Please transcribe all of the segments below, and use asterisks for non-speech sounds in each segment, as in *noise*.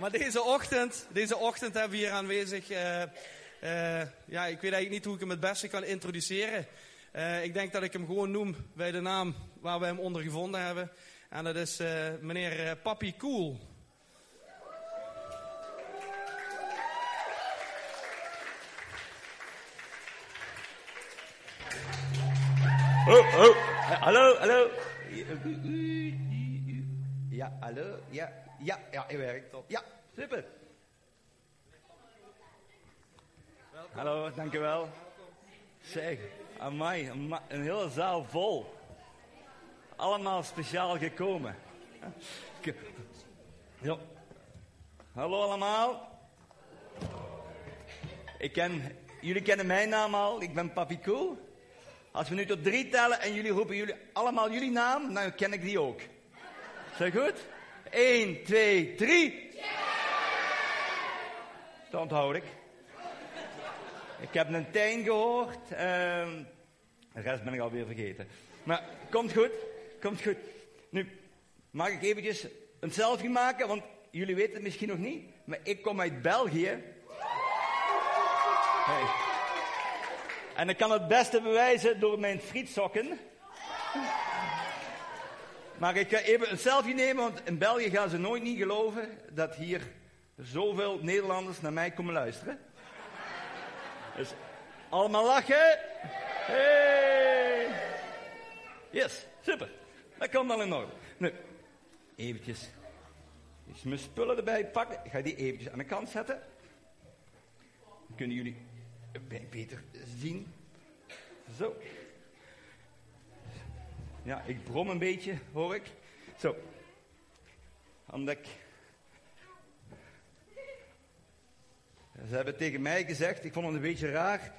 Maar deze ochtend, deze ochtend hebben we hier aanwezig. eh, eh, ja, ik weet eigenlijk niet hoe ik hem het beste kan introduceren. Eh, ik denk dat ik hem gewoon noem bij de naam waar we hem onder gevonden hebben. En dat is meneer Papi Cool. Hallo, hallo. Ja, hallo. Ja, ja, ja, hij werkt op. Ja, super. Hallo, dankjewel. Zeg, amai, ama- een hele zaal vol. Allemaal speciaal gekomen. Zo. Hallo allemaal. Ik ken, jullie kennen mijn naam al, ik ben Papi. Als we nu tot drie tellen en jullie roepen jullie allemaal jullie naam, dan ken ik die ook. Dat goed? 1, 2, 3. Dat onthoud ik. Ik heb een Tijn gehoord. ehm, de rest ben ik alweer vergeten. Maar komt goed. Komt goed. Nu, mag ik eventjes een selfie maken? Want jullie weten het misschien nog niet. Maar ik kom uit België. Hey. En ik kan het beste bewijzen door mijn frietsokken. Maar ik ga even een selfie nemen, want in België gaan ze nooit niet geloven dat hier zoveel Nederlanders naar mij komen luisteren. Dus allemaal lachen. Hey. Yes, super. Dat komt dan in orde. Nu, eventjes. Mijn spullen erbij pakken. Ik ga die eventjes aan de kant zetten. Dan kunnen jullie be- beter zien. Zo. Ja, ik brom een beetje, hoor ik. Zo. Omdat ik... Ze hebben tegen mij gezegd, ik vond het een beetje raar,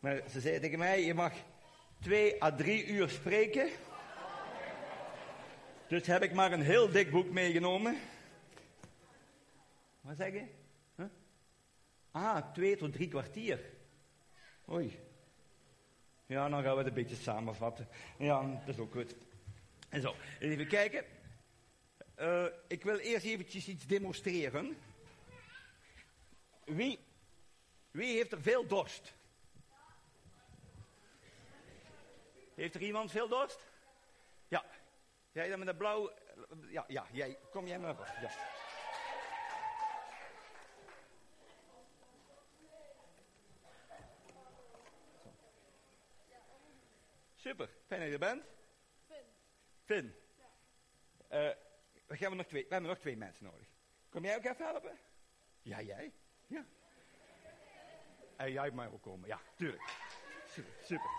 maar ze zeiden tegen mij, je mag twee à drie uur spreken. Dus heb ik maar een heel dik boek meegenomen. Wat zeg je? Ah, twee tot drie kwartier. Oei. Ja, dan gaan we het een beetje samenvatten. Ja, dat is ook goed. En zo, even kijken. Eh, ik wil eerst eventjes iets demonstreren. Wie, wie heeft er veel dorst? Heeft er iemand veel dorst? Ja. Jij dan met de blauw... Ja, ja, jij. Kom jij maar op. Ja. Super, fijn dat je er bent. Finn. Finn. Eh, we, gaan nog twee, we hebben nog twee mensen nodig. Kom jij ook even helpen? Ja, jij? Ja. En jij mag ook komen, ja, tuurlijk. Super, super.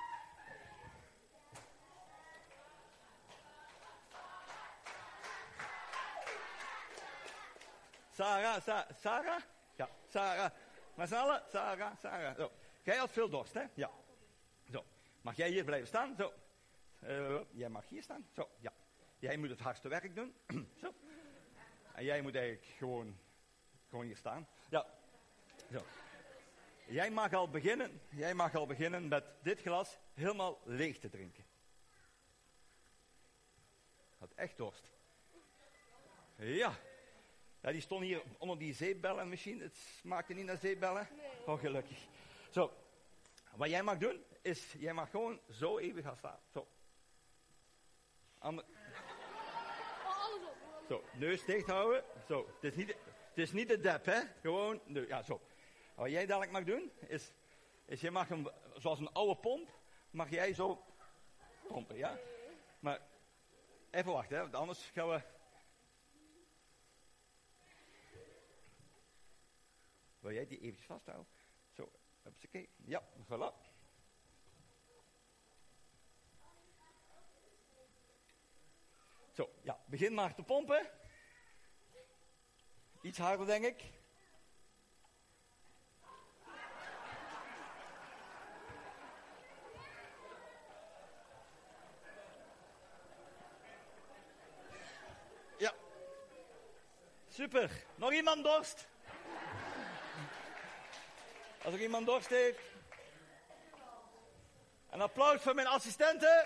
Sarah, Sa Sarah? Ja, Sarah. Maar? Sarah, Sarah. Zo. Jij had veel dorst, hè? Ja. Mag jij hier blijven staan? Zo. Eh, jij mag hier staan. Zo, ja. Jij moet het hardste werk doen. *clears throat* Zo. En jij moet eigenlijk gewoon, gewoon hier staan. Ja. Zo. Jij mag al beginnen, jij mag al beginnen met dit glas helemaal leeg te drinken. Had echt dorst. Ja. Ja, die stond hier onder die zeepbellenmachine. Het smaakte niet naar zeepbellen. Oh, gelukkig. Zo. Wat jij mag doen, is, jij mag gewoon zo even gaan staan. Zo. Ander- Zo, neus dicht houden. Zo, het is niet, het is niet de dep, hè. Gewoon, ja, zo. Wat jij dadelijk mag doen, is, is je mag hem, zoals een oude pomp, mag jij zo pompen, ja. Maar, even wachten, hè, want anders gaan we... Wil jij die eventjes vasthouden? Hupsakee. Ja, voilà. Zo, ja, begin maar te pompen. Iets harder, denk ik. Ja. Super. Nog iemand dorst? Als er iemand dorst heeft. Een applaus voor mijn assistenten.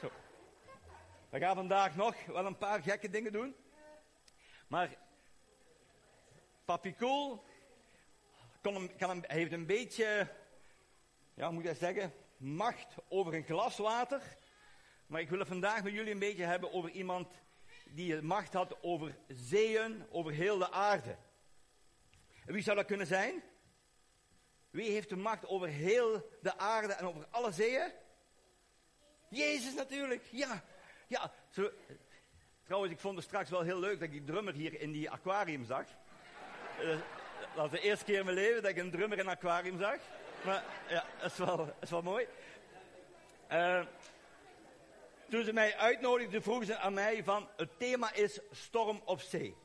Zo. We gaan vandaag nog wel een paar gekke dingen doen. Maar Papi Cool kan heeft een beetje, ja, moet ik zeggen, macht over een glas water. Maar ik wil het vandaag met jullie een beetje hebben over iemand die macht had over zeeën, over heel de aarde. En wie zou dat kunnen zijn? Wie heeft de macht over heel de aarde en over alle zeeën? Jezus natuurlijk, ja. ja trouwens, ik vond het straks wel heel leuk dat ik die drummer hier in die aquarium zag. Uh, dat was de eerste keer in mijn leven dat ik een drummer in een aquarium zag. Maar ja, dat is wel, is wel mooi. Uh, toen ze mij uitnodigden, vroegen ze aan mij van, het thema is storm op zee.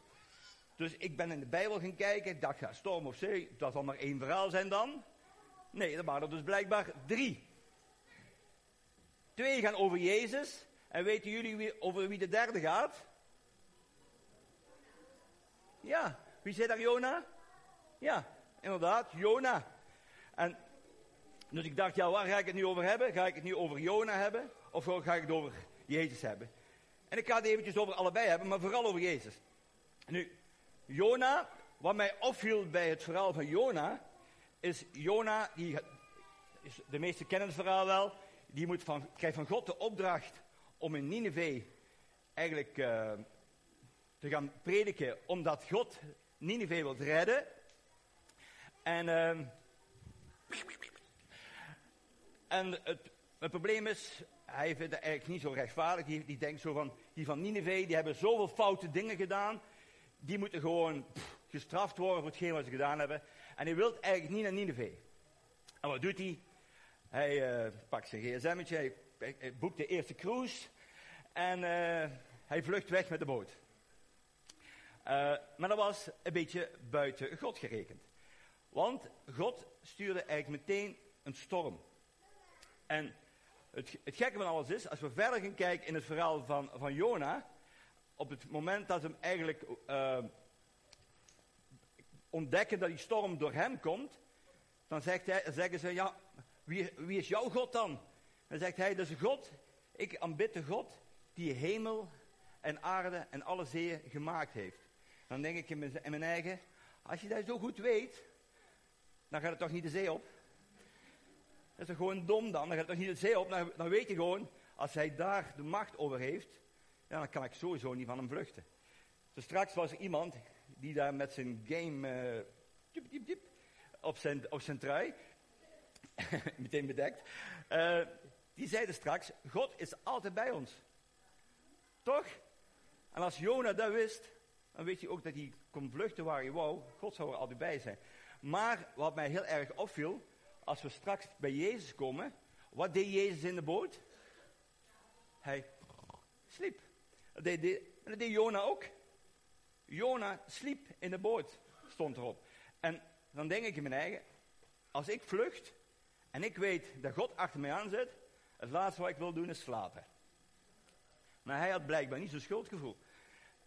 Dus ik ben in de Bijbel gaan kijken. Ik dacht, ja, storm op zee, dat zal maar één verhaal zijn dan. Nee, er waren er dus blijkbaar drie. Twee gaan over Jezus. En weten jullie wie, over wie de derde gaat? Ja, wie zei daar Jona? Ja, inderdaad, Jona. En dus ik dacht, ja, waar ga ik het nu over hebben? Ga ik het nu over Jona hebben? Of ga ik het over Jezus hebben? En ik ga het eventjes over allebei hebben, maar vooral over Jezus. Nu, Jona, wat mij opviel bij het verhaal van Jona, is Jona, die, de meesten kennen het verhaal wel, die moet van, krijgt van God de opdracht om in Nineveh eigenlijk uh, te gaan prediken, omdat God Nineveh wil redden. En, uh, en het, probleem is, hij vindt het eigenlijk niet zo rechtvaardig. Die, die denkt zo van, die van Nineveh, die hebben zoveel foute dingen gedaan. Die moeten gewoon gestraft worden voor hetgeen wat ze gedaan hebben. En hij wil eigenlijk niet naar Nineveh. En wat doet hij? Hij uh, pakt zijn gsm'tje, hij, boekt de eerste cruise. En uh, hij vlucht weg met de boot. Uh, maar dat was een beetje buiten God gerekend. Want God stuurde eigenlijk meteen een storm. En het, gekke van alles is, als we verder gaan kijken in het verhaal van, van Jona, op het moment dat hem eigenlijk uh, ontdekken dat die storm door hem komt, dan zegt hij, zeggen ze, ja, wie, wie is jouw God dan? Dan zegt hij, dat is God, ik aanbid de God die hemel en aarde en alle zeeën gemaakt heeft. Dan denk ik in mijn, in mijn eigen, als je dat zo goed weet, dan gaat het toch niet de zee op? Is toch gewoon dom dan? Dan gaat toch niet de zee op? Dan, weet je gewoon, als hij daar de macht over heeft, dan kan ik sowieso niet van hem vluchten. Dus straks was er iemand die daar met zijn game diep, op, zijn, op zijn trui, *laughs* meteen bedekt, uh, die zeiden straks, God is altijd bij ons. Toch? En als Jona dat wist, dan weet je ook dat hij kon vluchten waar hij wou. God zou er altijd bij zijn. Maar wat mij heel erg opviel, als we straks bij Jezus komen, wat deed Jezus in de boot? Hij sliep. Dat deed, dat deed Jona ook. Jona sliep in de boot, stond erop. En dan denk ik in mijn eigen, als ik vlucht en ik weet dat God achter mij aan zit, het laatste wat ik wil doen is slapen. Maar hij had blijkbaar niet zo'n schuldgevoel.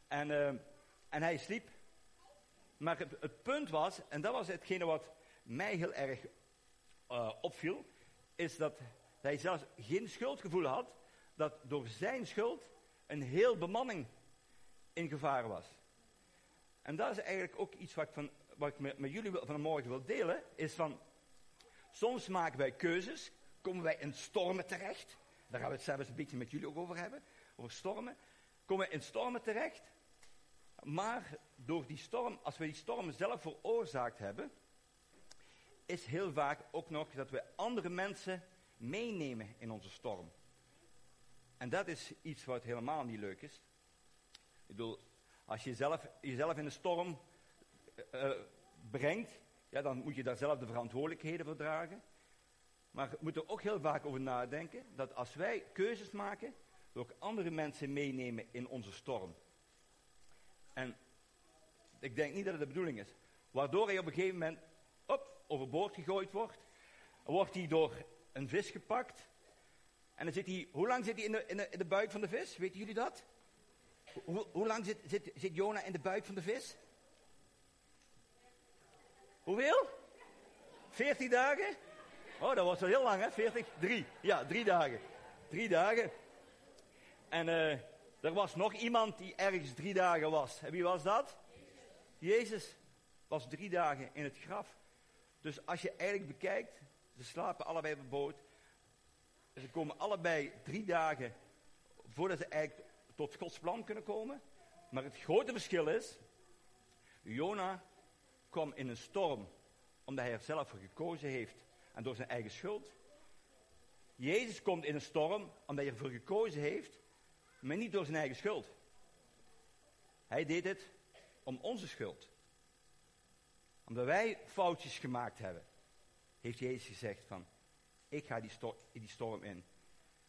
En, uh, en hij sliep. Maar het, het, punt was, en dat was hetgene wat mij heel erg uh, opviel, is dat hij zelfs geen schuldgevoel had, dat door zijn schuld een heel bemanning in gevaar was. En dat is eigenlijk ook iets wat ik, van, wat ik met, jullie vanmorgen wil delen, is van, soms maken wij keuzes, komen wij in stormen terecht, daar gaan we het zelfs een beetje met jullie ook over hebben, over stormen, komen we in stormen terecht, maar door die storm, als we die storm zelf veroorzaakt hebben, is heel vaak ook nog dat we andere mensen meenemen in onze storm. En dat is iets wat helemaal niet leuk is. Ik bedoel, als je jezelf, jezelf in een storm uh, brengt, ja, dan moet je daar zelf de verantwoordelijkheden voor dragen. Maar we moeten er ook heel vaak over nadenken dat als wij keuzes maken, we ook andere mensen meenemen in onze storm. En ik denk niet dat het de bedoeling is. Waardoor hij op een gegeven moment overboord gegooid wordt. Wordt hij door een vis gepakt. En dan zit hij, hoe lang zit hij in de, in de, buik van de vis? Weten jullie dat? Hoe, hoe lang zit, zit, Jona in de buik van de vis? Hoeveel? 14 dagen? Oh, dat was wel heel lang, hè? 40? Drie. Ja, drie dagen. Drie dagen. En uh, er was nog iemand die ergens drie dagen was. En wie was dat? Jezus was drie dagen in het graf. Dus als je eigenlijk bekijkt, ze slapen allebei op de boot. Ze komen allebei drie dagen voordat ze eigenlijk tot Gods plan kunnen komen. Maar het grote verschil is, Jona kwam in een storm omdat hij er zelf voor gekozen heeft en door zijn eigen schuld. Jezus komt in een storm omdat hij ervoor gekozen heeft, maar niet door zijn eigen schuld. Hij deed het om onze schuld. Omdat wij foutjes gemaakt hebben, heeft Jezus gezegd van, ik ga die, storm in.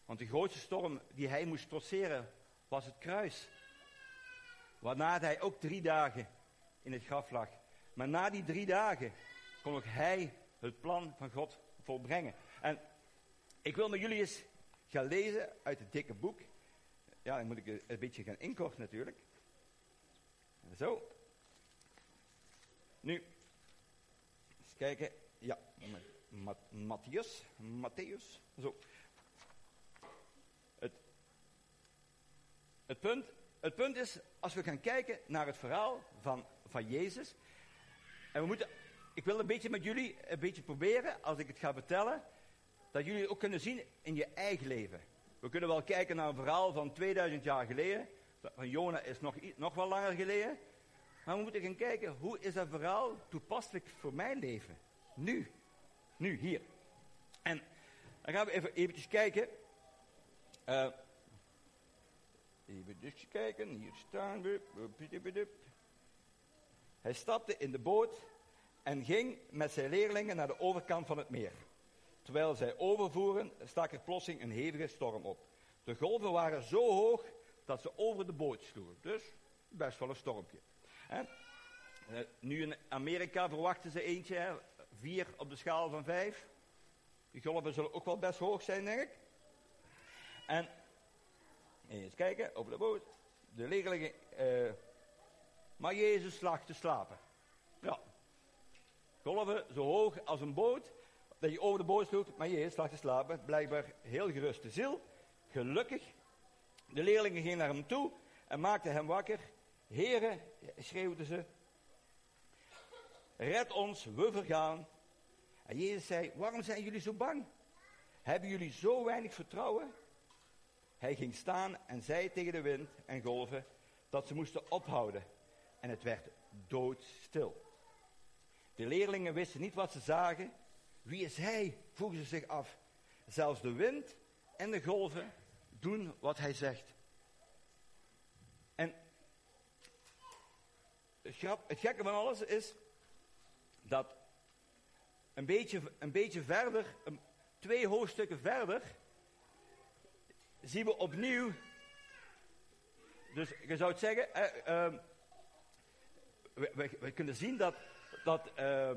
Want de grootste storm die hij moest trotseren was het kruis. Waarna hij ook drie dagen in het graf lag. Maar na die drie dagen kon ook hij het plan van God volbrengen. En ik wil met jullie eens gaan lezen uit het dikke boek. Ja, dan moet ik een beetje gaan inkorten natuurlijk. Zo. Nu, kijken. Ja, Matthias. Matthäus. Zo. Het, het, punt, het punt is, als we gaan kijken naar het verhaal van, van Jezus. En we moeten, ik wil een beetje met jullie een beetje proberen, als ik het ga vertellen, dat jullie ook kunnen zien in je eigen leven. We kunnen wel kijken naar een verhaal van 2000 jaar geleden. Van Jona is nog, nog wel langer geleden. Maar we moeten gaan kijken, hoe is dat verhaal toepasselijk voor mijn leven? Nu. Nu, hier. En dan gaan we even eventjes kijken. Uh, even dus kijken, hier staan we. Hij stapte in de boot en ging met zijn leerlingen naar de overkant van het meer. Terwijl zij overvoeren, stak er plotseling een hevige storm op. De golven waren zo hoog dat ze over de boot sloegen. Dus best wel een stormpje. Eh, nu in Amerika verwachten ze eentje, hè? vier op de schaal van vijf. Die golven zullen ook wel best hoog zijn, denk ik. En eens kijken, over de boot. De leerlingen, uh, maar Jezus lag te slapen. Ja. Golven zo hoog als een boot dat je over de boot sloeg, maar Jezus lag te slapen. Blijkbaar heel geruste ziel. Gelukkig. De leerlingen gingen naar hem toe en maakten hem wakker. Heren, schreeuwden ze. Red ons, we vergaan. En Jezus zei, waarom zijn jullie zo bang? Hebben jullie zo weinig vertrouwen? Hij ging staan en zei tegen de wind en golven dat ze moesten ophouden. En het werd doodstil. De leerlingen wisten niet wat ze zagen. Wie is hij? vroegen ze zich af. Zelfs de wind en de golven doen wat hij zegt. Het, gekke van alles is dat een beetje, een beetje verder, twee hoofdstukken verder, zien we opnieuw. Dus je zou het zeggen, eh, we, we, kunnen zien dat, dat uh,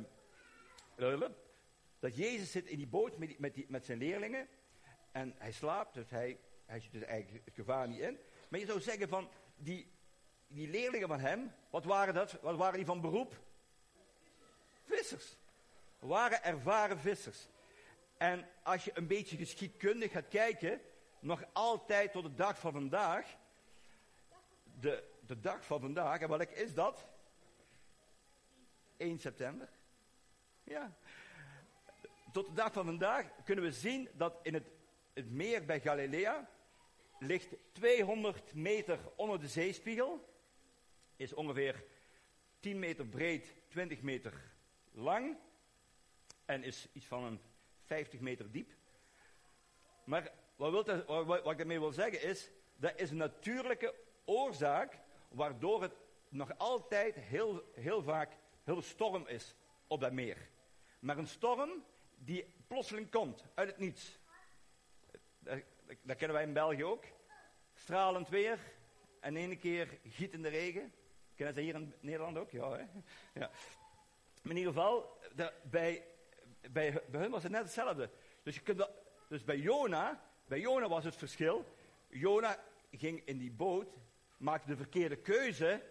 dat Jezus zit in die boot met, met, met zijn leerlingen. En hij slaapt, dus hij, hij zit dus eigenlijk het gevaar niet in. Maar je zou zeggen van, die, die leerlingen van hem, wat waren dat? Wat waren die van beroep? Vissers. Waren ervaren vissers. En als je een beetje geschiedkundig gaat kijken, nog altijd tot de dag van vandaag, de, de dag van vandaag, en welk is dat? 1 september. Ja, tot de dag van vandaag kunnen we zien dat in het, het meer bij Galilea ligt 200 meter onder de zeespiegel. Is ongeveer 10 meter breed, 20 meter lang. En is iets van een 50 meter diep. Maar wat, wat, wat ik ermee wil zeggen is, dat is een natuurlijke oorzaak waardoor het nog altijd heel, heel vaak heel storm is op dat meer. Maar een storm die plotseling komt uit het niets. Dat, dat kennen wij in België ook. Stralend weer en ene keer gietende regen. Kennen ze hier in Nederland ook? Ja, hè? ja. in ieder geval, bij, bij, bij hun was het net hetzelfde. Dus, je kunt dus bij Jona, bij Jona was het verschil. Jona ging in die boot, maakte de verkeerde keuze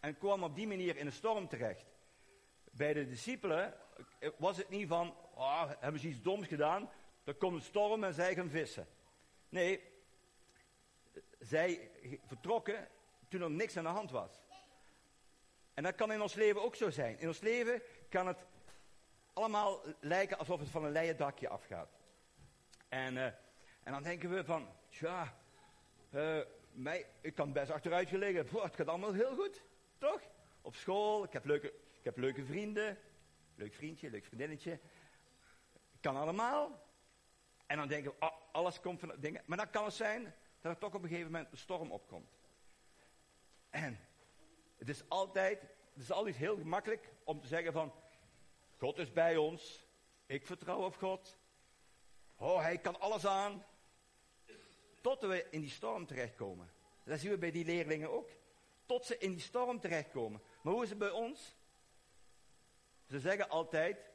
en kwam op die manier in een storm terecht. Bij de discipelen was het niet van, oh, hebben ze iets doms gedaan, er komt een storm en zij gaan vissen. Nee, zij vertrokken toen er niks aan de hand was. En dat kan in ons leven ook zo zijn. In ons leven kan het allemaal lijken alsof het van een leien dakje afgaat. En, uh, en dan denken we van, tja, uh, mij, ik kan best achteruit gelegen. Boah, het gaat allemaal heel goed, toch? Op school, ik heb leuke, ik heb leuke vrienden. Leuk vriendje, leuk vriendinnetje. Kan allemaal. En dan denken we, oh, alles komt van dingen. Maar dan kan het zijn dat er toch op een gegeven moment een storm opkomt. En het is altijd, is altijd heel gemakkelijk om te zeggen van, God is bij ons. Ik vertrouw op God. Oh, hij kan alles aan. Tot we in die storm terechtkomen. Dat zien we bij die leerlingen ook. Tot ze in die storm terechtkomen. Maar hoe is het bij ons? Ze zeggen altijd,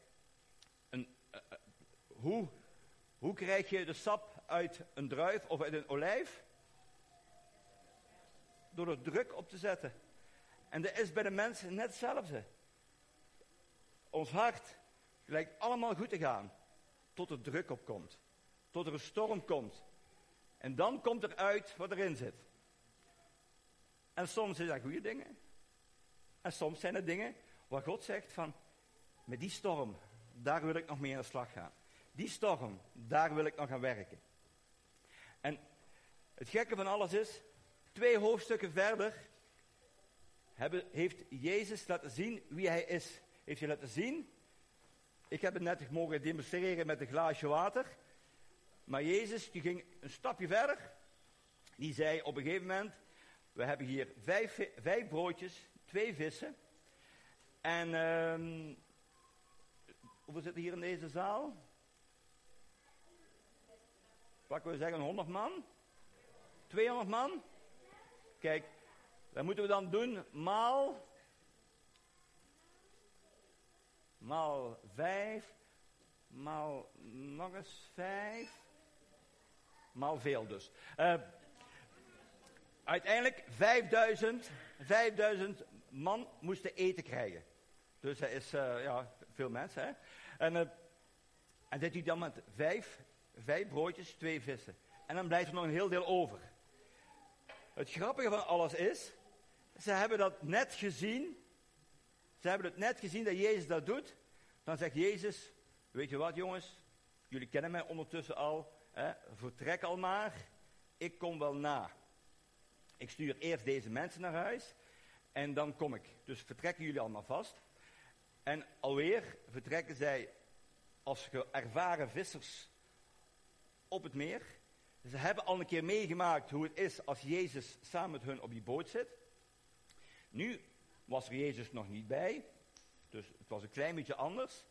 een, uh, uh, hoe, hoe krijg je de sap uit een druif of uit een olijf? Door er druk op te zetten. En dat is bij de mensen net hetzelfde. Ons hart lijkt allemaal goed te gaan. Tot er druk op komt. Tot er een storm komt. En dan komt er uit wat erin zit. En soms zijn dat goede dingen. En soms zijn het dingen waar God zegt van, met die storm, daar wil ik nog mee aan de slag gaan. Die storm, daar wil ik nog aan werken. En het gekke van alles is, twee hoofdstukken verder heeft Jezus laten zien wie hij is. Heeft hij laten zien. Ik heb het net mogen demonstreren met een glaasje water. Maar Jezus die ging een stapje verder. Die zei op een gegeven moment, we hebben hier vijf, vijf broodjes, twee vissen. En um, hoeveel zitten hier in deze zaal? Wat we zeggen, 100 man? 200 man? Kijk, wat moeten we dan doen? Maal. Maal 5. Maal nog eens 5. Maal veel dus. Uh, uiteindelijk 5000, 5000 man moesten eten krijgen. Dus dat is uh, ja, veel mensen. Hè? En, uh, en dit hij dan met vijf, vijf broodjes, twee vissen. En dan blijft er nog een heel deel over. Het grappige van alles is, ze hebben dat net gezien. Ze hebben het net gezien dat Jezus dat doet. Dan zegt Jezus, weet je wat jongens, jullie kennen mij ondertussen al. Hè, vertrek al maar, ik kom wel na. Ik stuur eerst deze mensen naar huis en dan kom ik. Dus vertrekken jullie allemaal vast. En alweer vertrekken zij als ervaren vissers op het meer. Ze hebben al een keer meegemaakt hoe het is als Jezus samen met hun op die boot zit. Nu was er Jezus nog niet bij, dus het was een klein beetje anders.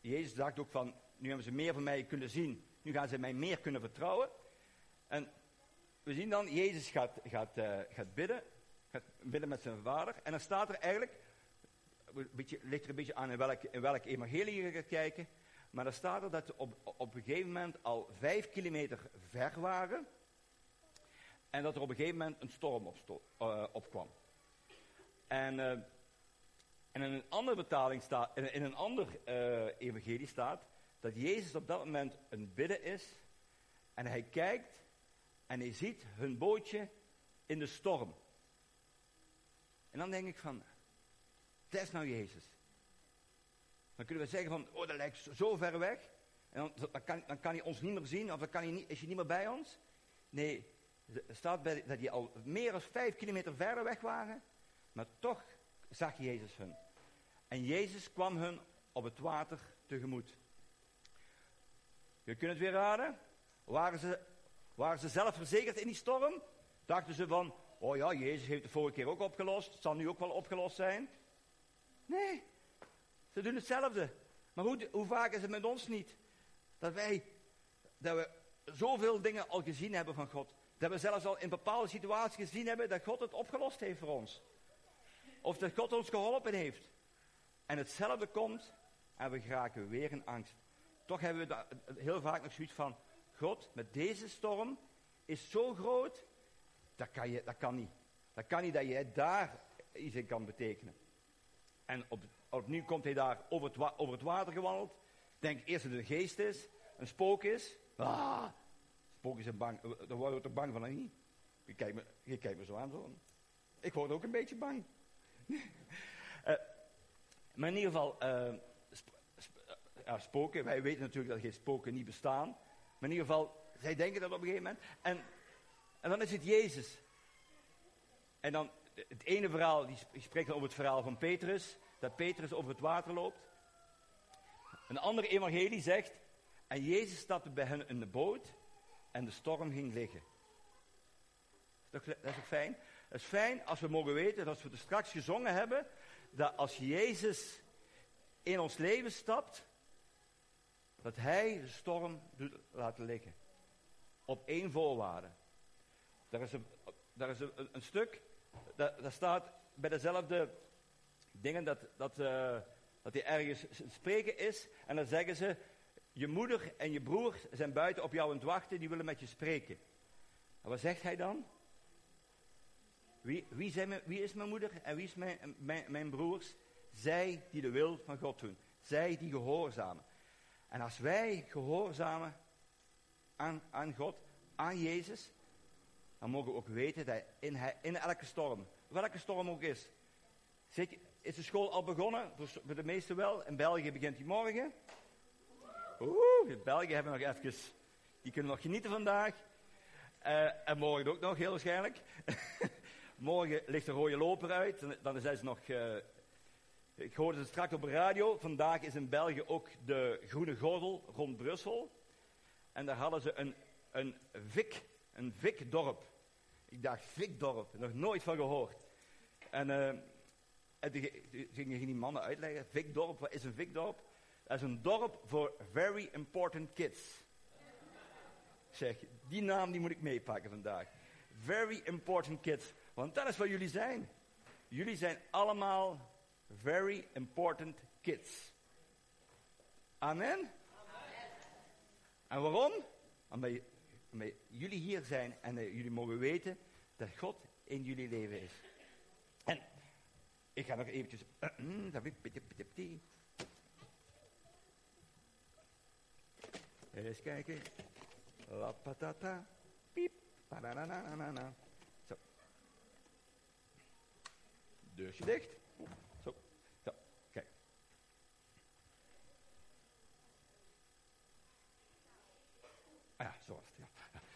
Jezus dacht ook van, nu hebben ze meer van mij kunnen zien, nu gaan ze mij meer kunnen vertrouwen. En we zien dan, Jezus gaat, gaat, uh, gaat bidden, gaat bidden met zijn vader. En dan staat er eigenlijk, beetje, ligt er een beetje aan in welk, in welk evangelie je gaat kijken. Maar dan staat er dat ze op, op een gegeven moment al vijf kilometer ver waren. En dat er op een gegeven moment een storm uh, opkwam. En, uh, en in een andere betaling staat, in, een ander uh, evangelie staat dat Jezus op dat moment een bidden is. En hij kijkt en hij ziet hun bootje in de storm. En dan denk ik van, dat is nou Jezus. Dan kunnen we zeggen van, oh dat lijkt zo ver weg. En dan, kan, dan kan hij ons niet meer zien, of dan kan hij niet, is hij niet meer bij ons. Nee, er staat bij, dat hij al meer dan vijf kilometer verder weg waren. Maar toch zag Jezus hun. En Jezus kwam hun op het water tegemoet. Je kunt het weer raden. Waren ze, waren ze zelf verzekerd in die storm? Dachten ze van, oh ja, Jezus heeft het vorige keer ook opgelost. Het zal nu ook wel opgelost zijn. Nee, ze doen hetzelfde. Maar hoe, hoe vaak is het met ons niet? Dat wij, dat we zoveel dingen al gezien hebben van God. Dat we zelfs al in bepaalde situaties gezien hebben dat God het opgelost heeft voor ons. Of dat God ons geholpen heeft. En hetzelfde komt en we geraken weer in angst. Toch hebben we heel vaak nog zoiets van, God, met deze storm is zo groot, dat kan, je, dat kan niet. Dat kan niet dat jij daar iets in kan betekenen. En op, opnieuw komt hij daar over het, over het water gewandeld. Denk eerst dat het een geest is, een spook is. Ah, spook is bang, daar word je er bang van, niet? Je kijkt me, je me zo aan. Zo. Ik word ook een beetje bang. Uh, maar in ieder geval, uh, spoken. Wij weten natuurlijk dat geen spoken niet bestaan. Maar in ieder geval, zij denken dat op een gegeven moment. En, en dan is het Jezus. En dan, het ene verhaal, die spreekt over het verhaal van Petrus. Dat Petrus over het water loopt. Een andere evangelie zegt, en Jezus stapte bij hen in de boot en de storm ging liggen. Dat is toch fijn? Het is fijn als we mogen weten, dat we er straks gezongen hebben, dat als Jezus in ons leven stapt, dat Hij de storm doet laten liggen. Op één voorwaarde. Daar is een, daar is een, een stuk, dat, dat, staat bij dezelfde dingen dat, dat, uh, dat hij ergens spreken is. En dan zeggen ze, je moeder en je broer zijn buiten op jou aan het wachten, die willen met je spreken. En wat zegt hij dan? Wie, wie, zijn wie is mijn moeder en wie is mijn, mijn, broers? Zij die de wil van God doen. Zij die gehoorzamen. En als wij gehoorzamen aan, aan God, aan Jezus, dan mogen we ook weten dat in, in elke storm, welke storm ook is. Zit is de school al begonnen? Voor de meesten wel. In België begint die morgen. Oeh, in België hebben we nog even. Die kunnen nog genieten vandaag. Uh, en morgen ook nog, heel waarschijnlijk. *laughs* morgen ligt de rode loper uit. Dan, zijn ze nog. Uh, ik hoorde het straks op de radio. Vandaag is in België ook de groene gordel rond Brussel. En daar hadden ze een, een Vik, een Vikdorp. Ik dacht, Vikdorp, nog nooit van gehoord. En, uh, die, gingen die mannen uitleggen. Vikdorp, wat is een Vikdorp? Dat is een dorp voor very important kids. Zeg, die naam die moet ik meepakken vandaag. Very important kids. Want dat is wat jullie zijn. Jullie zijn allemaal very important kids. Amen? Amen. En waarom? Omdat, jullie hier zijn en jullie mogen weten dat God in jullie leven is. En ik ga nog eventjes... *clears throat* Eens kijken. La patata. Piep. Pananana. Zo. Dicht. Zo. Kijk. Ah ja, zo was het.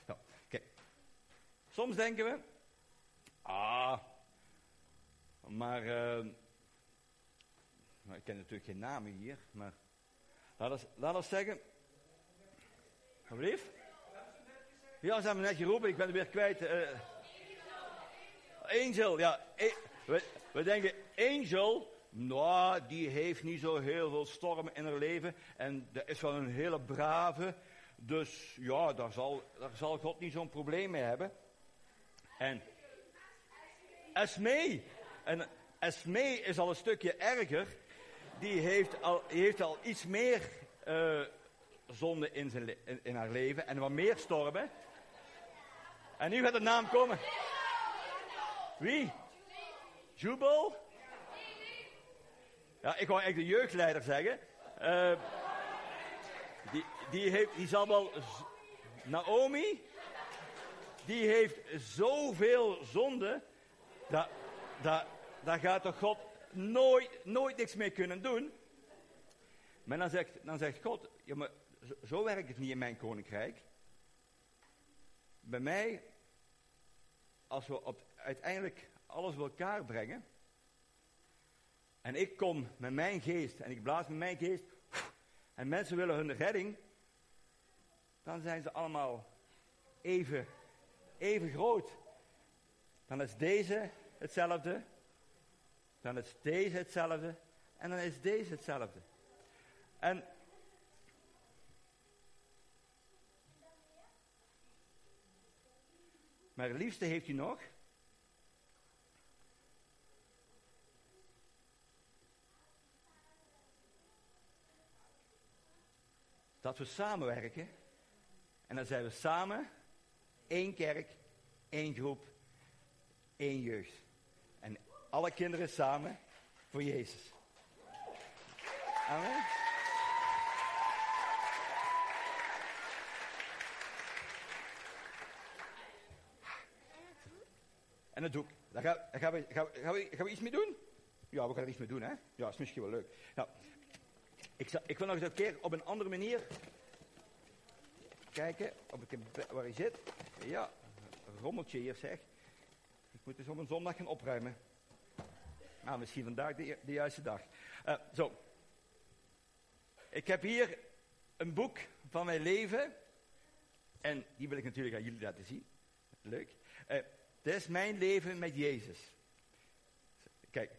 Ja. Kijk. Soms denken we. Ah. Maar. Uh, ik ken natuurlijk geen namen hier. Maar. Laat ons, laat ons zeggen. Alsjeblieft? Ja, ze hebben net geroepen, ik ben er weer kwijt. Uh, Angel, ja. E we, denken, Angel, nou, die heeft niet zo heel veel stormen in haar leven. En dat is wel een hele brave. Dus ja, daar zal, daar zal God niet zo'n probleem mee hebben. En Esme, en Esme is al een stukje erger. Die heeft al, heeft al iets meer uh, zonde in, zijn in, in, haar leven en wat meer stormen. En nu gaat de naam komen. Wie? Jubel? Ja, ik wou eigenlijk de jeugdleider zeggen. Uh, die, die, heeft, die zal wel... Naomi? Die heeft zoveel zonde. Dat, dat, daar gaat toch God nooit, nooit niks mee kunnen doen. Maar dan zegt, dan zegt God, ja, maar zo, zo werkt het niet in mijn koninkrijk. Bij mij, als we op, uiteindelijk alles bij elkaar brengen. En ik kom met mijn geest en ik blaas met mijn geest. En mensen willen hun redding. Dan zijn ze allemaal even, even groot. Dan is deze hetzelfde. Dan is deze hetzelfde. En dan is deze hetzelfde. En Maar het liefste heeft u nog. Dat we samenwerken. En dan zijn we samen één kerk, één groep, één jeugd. En alle kinderen samen voor Jezus. Amen. En dat doe ik. Daar gaan, gaan, we, gaan, we, iets mee doen? Ja, we gaan er iets mee doen, hè? Ja, is misschien wel leuk. Nou, ik, ik wil nog eens een keer op een andere manier kijken of ik, waar hij zit. Ja, rommeltje hier zeg. Ik moet dus op een zondag gaan opruimen. Nou, misschien vandaag de, de juiste dag. Uh, zo. Ik heb hier een boek van mijn leven. En die wil ik natuurlijk aan jullie laten zien. Leuk. Uh, dit is mijn leven met Jezus. Kijk,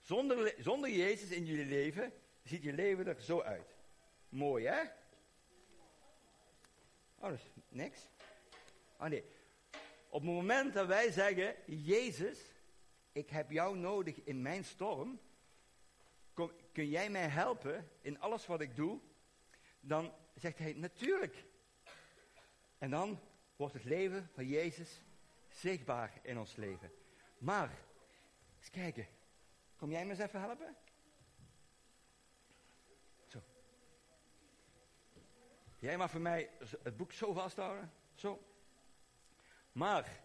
zonder, zonder Jezus in jullie leven ziet je leven er zo uit. Mooi, hè? Oh, is niks. Oh nee. Op het moment dat wij zeggen, Jezus, ik heb jou nodig in mijn storm, kun jij mij helpen in alles wat ik doe? Dan zegt hij, natuurlijk. En dan wordt het leven van Jezus zichtbaar in ons leven. Maar, eens kijken. Kom jij me eens even helpen? Jij mag voor mij het boek zo vasthouden. Zo. Maar,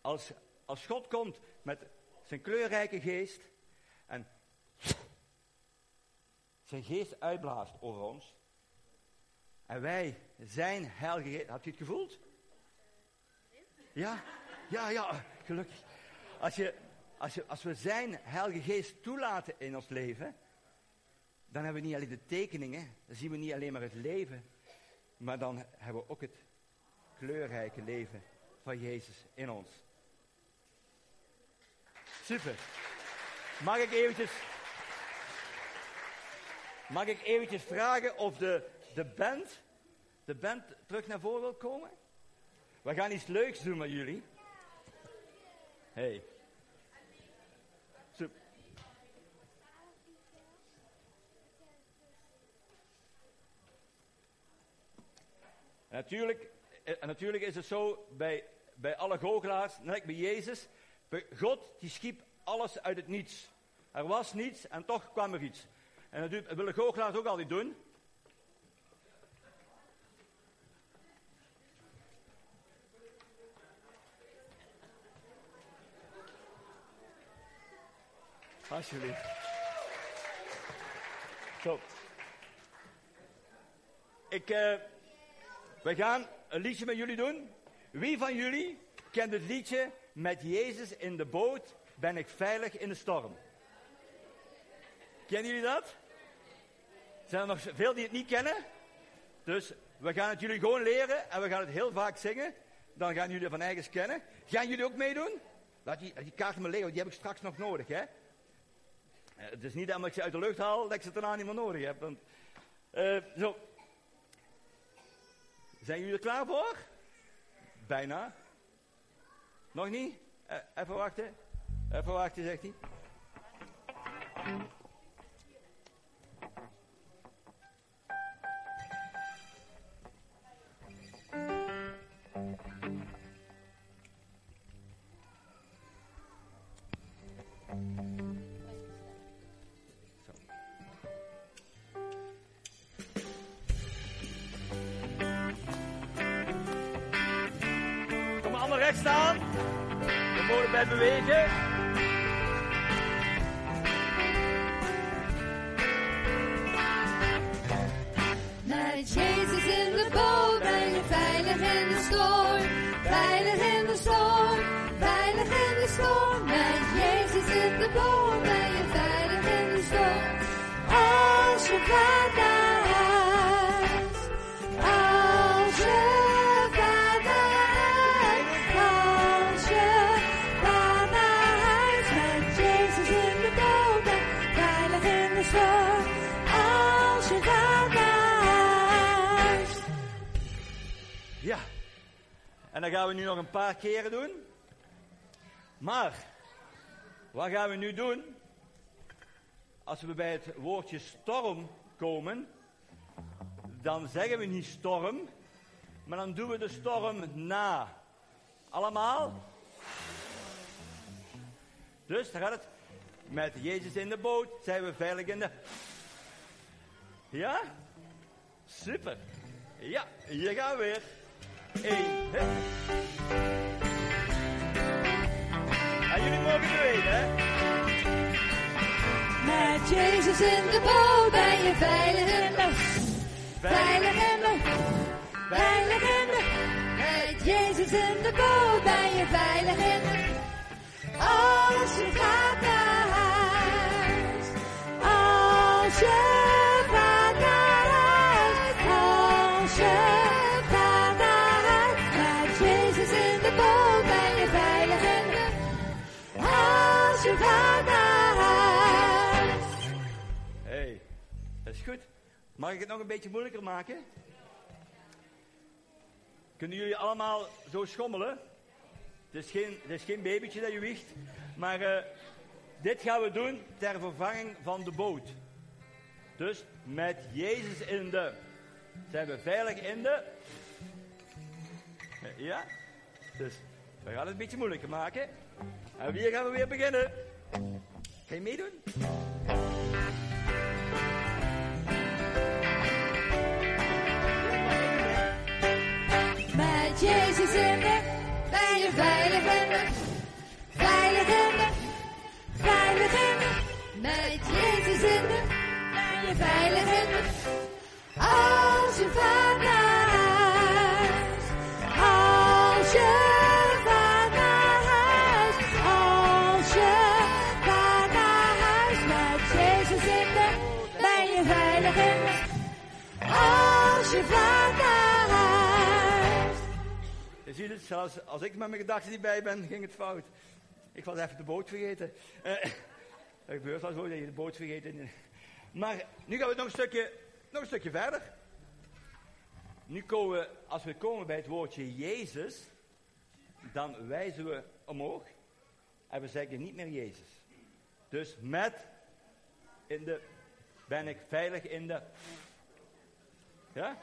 als, als God komt met zijn kleurrijke geest en zijn geest uitblaast over ons, en wij zijn heilige geest, had je het gevoeld? Ja, ja, ja, gelukkig. Als, je, als, je, als we zijn heilige geest toelaten in ons leven, dan hebben we niet alleen de tekeningen, dan zien we niet alleen maar het leven, maar dan hebben we ook het kleurrijke leven van Jezus in ons. Super. Mag ik eventjes, mag ik eventjes vragen of de, de band, de band terug naar voren wil komen? We gaan iets leuks doen met jullie. Hey. Natuurlijk, eh, natuurlijk is het zo bij, bij alle goochelaars, net bij Jezus. God die schiep alles uit het niets. Er was niets en toch kwam er iets. En dat willen goochelaars ook altijd doen. Alsjeblieft. Zo. Ik, uh, we gaan een liedje met jullie doen. Wie van jullie kent het liedje met Jezus in de boot ben ik veilig in de storm? Kennen jullie dat? Zijn er nog veel die het niet kennen? Dus we gaan het jullie gewoon leren en we gaan het heel vaak zingen. Dan gaan jullie van eigens kennen. Gaan jullie ook meedoen? Laat die, die kaarten liggen, die heb ik straks nog nodig, hè? Eh, het is niet omdat ik ze uit de lucht haal dat ik ze daarna niet meer nodig heb. Want, uh, zo. Zijn jullie er klaar voor? Bijna. Nog niet? Uh, even wachten. Even wachten, zegt hij. Gaan we nu nog een paar keren doen. Maar, wat gaan we nu doen? Als we bij het woordje storm komen, dan zeggen we niet storm, maar dan doen we de storm na. Allemaal? Dus, daar gaat het. Met Jezus in de boot zijn we veilig in de... Ja? Super. Ja, hier gaan we Hey, hey. jullie mogen bewegen, hè? Met Jezus in de boot ben je veilig in de, veilig in de, veilig in de. Met Jezus in de boot ben je veilig in de. Als je gaat naar huis, als je je huis. hey, dat is goed. Mag ik het nog een beetje moeilijker maken? Kunnen jullie allemaal zo schommelen? Het is geen, is geen babytje dat je wiegt. Maar eh, dit gaan we doen ter vervanging van de boot. Dus met Jezus in de. Zijn we veilig in de. Ja? Dus we gaan het een beetje moeilijker maken. En hier gaan we weer beginnen. Ga je meedoen? Met Jezus in de, ben je veilig in de, veilig in de, veilig in de. Met Jezus in de, ben je veilig in de. Als je gaat Je ziet het, zelfs als ik met mijn gedachten niet bij ben, ging het fout. Ik was even de boot vergeten. Eh, dat *laughs* gebeurt wel zo dat je de boot vergeet. in- Maar nu gaan we nog een stukje, nog een stukje verder. Nu komen we, als we komen bij het woordje Jezus, dan wijzen we omhoog. En we zeggen niet meer Jezus. Dus met in de, ben ik veilig in de. Ja?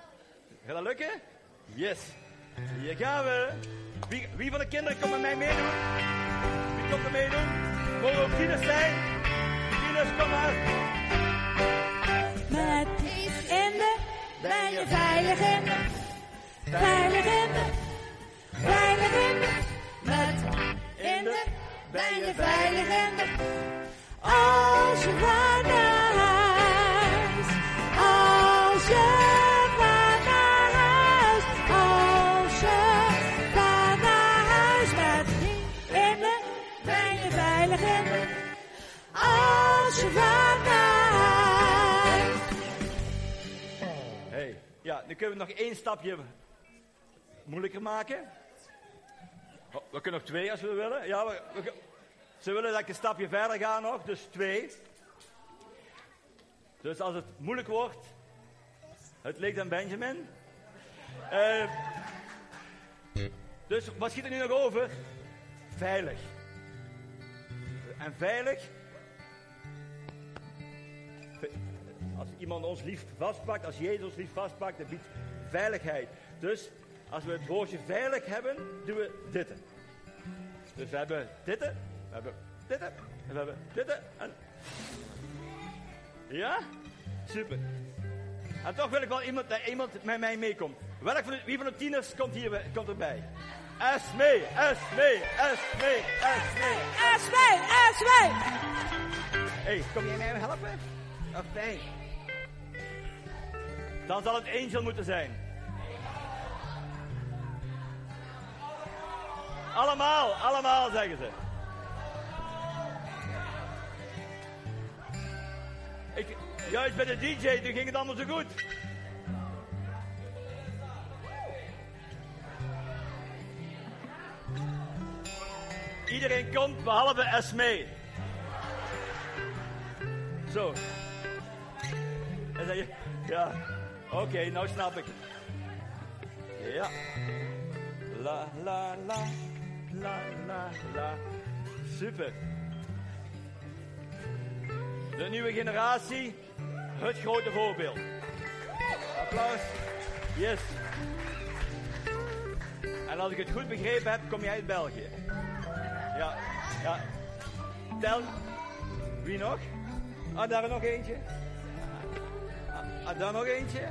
Gaat dat lukken? Yes. Hier gaan we. Wie, wie van de kinderen komt met mij meedoen? Wie komt er meedoen? Mogen ook tieners zijn? Tieners, kom maar. Met in de, ben je veilig in de, veilig in de, veilig in de. Met in de, ben je veilig in de. Als je gaat Ja, nu kunnen we nog één stapje moeilijker maken. Oh, we kunnen nog twee als we willen. Ja, we, we- ze willen dat ik een stapje verder ga nog, dus twee. Dus als het moeilijk wordt, het ligt aan Benjamin. Eh, dus wat schiet er nu nog over? Veilig. En veilig. Als iemand ons lief vastpakt, als Jezus ons lief vastpakt, dat biedt veiligheid. Dus als we het woordje veilig hebben, doen we dit. Dus we hebben dit, we hebben dit, en we hebben dit. En... Ja? Super. En toch wil ik wel iemand, dat iemand met mij meekomt. Welk van de, wie van de tieners komt hier komt erbij? Esmee, Esmee, Esmee, Esmee. Esmee, Esmee. Hé, kom jij mij helpen? Of nee? Dan zal het Angel moeten zijn. Allemaal, allemaal zeggen ze. Ik, juist bij de DJ, toen ging het allemaal zo goed. Iedereen komt behalve Esmee. Zo. En dan je, ja, oké, nou snap ik. Ja. La, la, la, la, la, la. Super. De nieuwe generatie, het grote voorbeeld. Applaus. Yes. En als ik het goed begrepen heb, kom jij uit België. Ja, ja. Tel. Wie nog? Ah, daar nog eentje. Ah, daar nog eentje.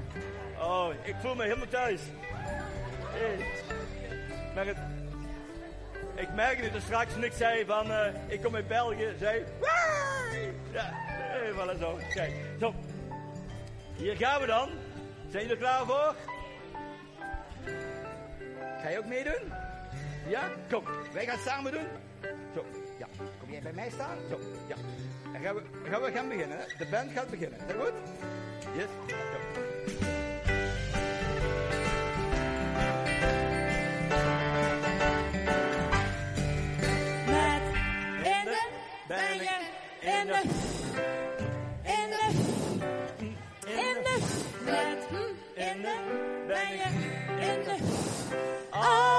Oh, ik voel me helemaal thuis. Hey. Maar het... Ik merkte het straks ik zei van, eh, ik kom uit België, zei, "Waai!" ja, eh, eens zo. Kijk, zo. Hier gaan we dan. Zijn jullie er klaar voor? Ga je ook meedoen? Ja? Kom, wij gaan samen doen. Zo, ja. Kom jij bij mij staan? Zo, ja. Dan gaan we, dan gaan, we gaan beginnen. hè. De band gaat beginnen. Is dat goed? Yes. Met in de bijen, in de, in de, in de, met. Hmm. In de bijen, in de. Als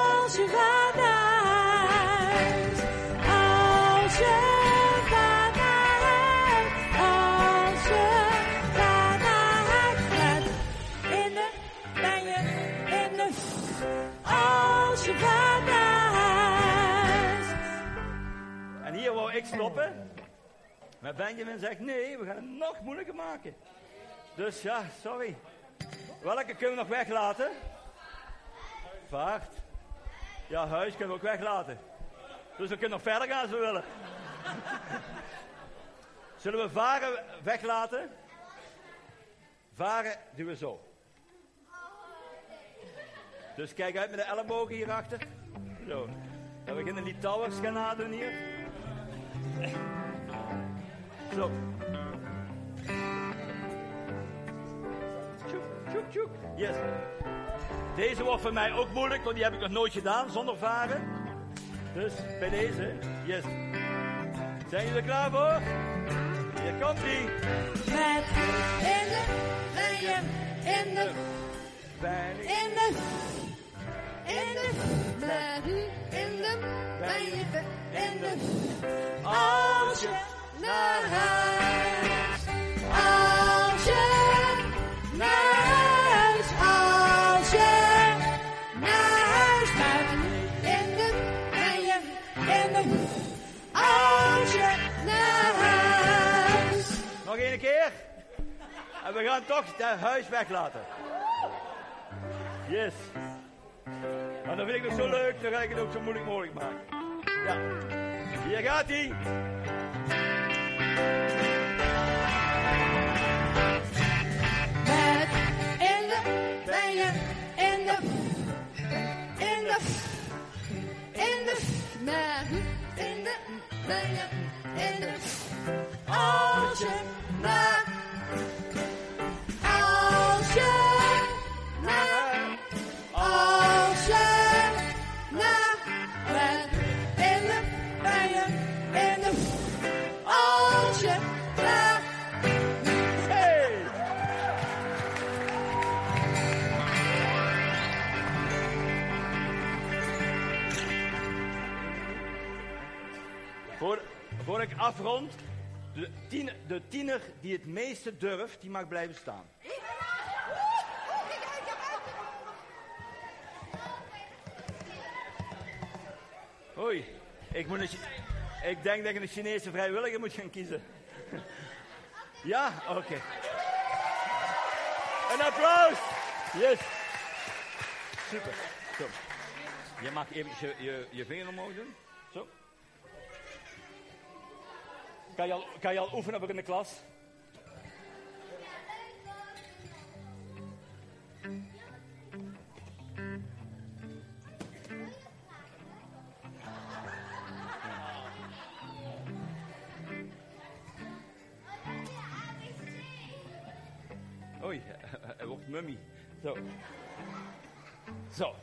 Maar Benjamin zegt, nee, we gaan het nog moeilijker maken. Dus ja, sorry. Welke kunnen we nog weglaten? Vaart. Ja, huis kunnen we ook weglaten. Dus we kunnen nog verder gaan als we willen. *laughs* Zullen we varen weglaten? Varen doen we zo. Dus kijk uit met de ellebogen hierachter. Zo. Dan beginnen die towers gaan nadoen hier. Zo. Tjoek, tjoek, tjoek. Yes. Deze wordt voor mij ook moeilijk, want die heb ik nog nooit gedaan zonder varen. Dus bij deze, yes. Zijn jullie er klaar voor? Hier komt ie. Met in de bijen, in de, Bijna. in de, in de, met in de bijen, in de. Als je naar huis, als je naar huis, als je naar huis gaat. In de bijen, in de, als je naar huis. Nog één keer. En we gaan toch het huis weglaten. Yes. Maar dat vind ik nog zo leuk, dan ga ik het ook zo moeilijk mogelijk maken. Ja. Hier gaat hij. Met in de bijen, in de, in afrond, de tiener, de tiener die het meeste durft, die mag blijven staan. Oei, ik, moet ik denk dat ik een Chinese vrijwilliger moet gaan kiezen. *laughs* Ja, oké. Een applaus! Yes. Super. Zo. Je mag even je, je, je vinger omhoog doen. Kan je al, kan je al oefenen voor in de klas? Oei, hij wordt mummy. Zo. Zo.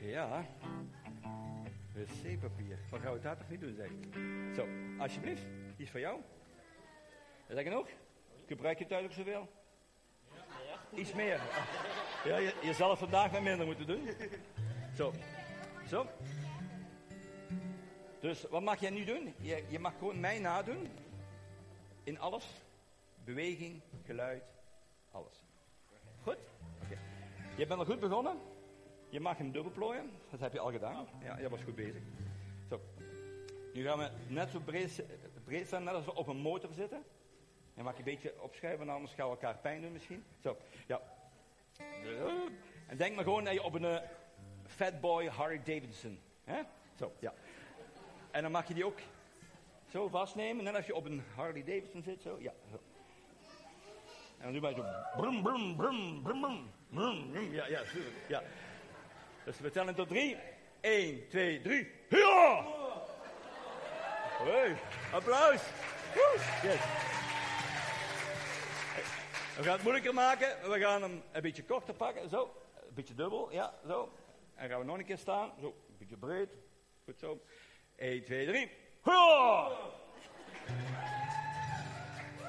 Ja. Wc-papier. Wat gaan we daar toch niet doen, zeg alsjeblieft. Die is voor jou. Is dat genoeg? Gebruik je ook zoveel? Iets meer. Ja, je, je zal het vandaag wat minder moeten doen. Zo. Zo. Dus wat mag jij nu doen? Je, je mag gewoon mij nadoen. In alles. Beweging, geluid, alles. Goed? Oké. Je bent al goed begonnen. Je mag hem dubbelplooien. Dat heb je al gedaan. Ja, je was goed bezig. Nu gaan we net zo breed, breed staan, net als we op een motor zitten. Je mag je een beetje opschuiven, anders gaan we elkaar pijn doen misschien. Zo, ja. En denk maar gewoon dat je op een eh, Fatboy Harley Davidson. Hè? Zo, ja. En dan mag je die ook zo vastnemen. En als je op een Harley Davidson zit, zo, ja. En dan doe maar zo. Brum, brum, brum, brum, brum, brum. Ja, ja. Ja. Dus we tellen tot drie. 1, 2, 3. Ja! Hey, applaus. Yes. We gaan het moeilijker maken. We gaan hem een beetje korter pakken. Zo. Een beetje dubbel. Ja, zo. En gaan we nog een keer staan. Zo. Een beetje breed. Goed zo. 1, 2, 3. Ja!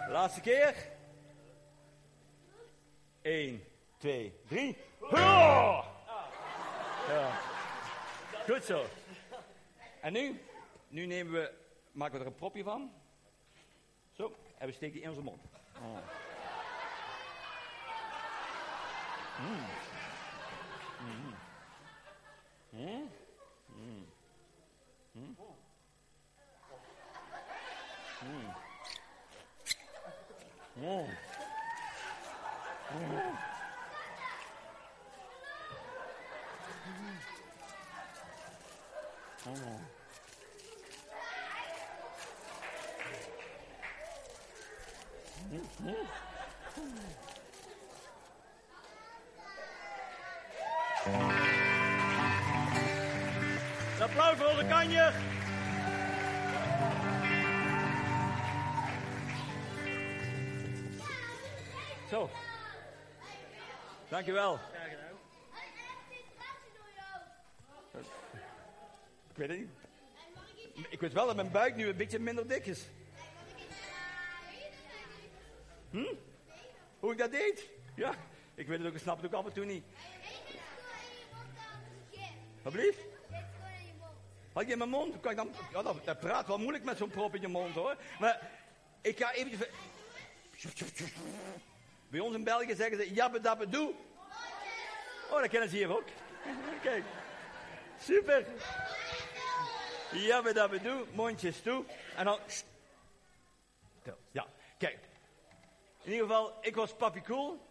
Laatste keer. 1, 2, 3. Ja! Ja. Goed zo. En nu? Nu nemen we, maken we er een propje van. Zo, en we steken die in onze mond. Oh. Mm. Mm. Mm. Mm. Mm. Een applaus voor onze kanjer. Zo. Dankjewel. Ik weet het niet. Ik weet wel dat mijn buik nu een beetje minder dik is. Weet het ook, ik snap het ook af en toe niet. Wat blieft? Had je in mijn mond? Kan ik dan, ja, dat, dat praat wel moeilijk met zo'n prop in je mond hoor. Maar ik ga eventjes... Bij ons in België zeggen ze jabbe dabbe doe. Oh, dat kennen ze hier ook. *laughs* Kijk. Super. Jabbe dabbe doe. Mondjes toe. En dan... Ja, kijk. In ieder geval, ik was papi cool.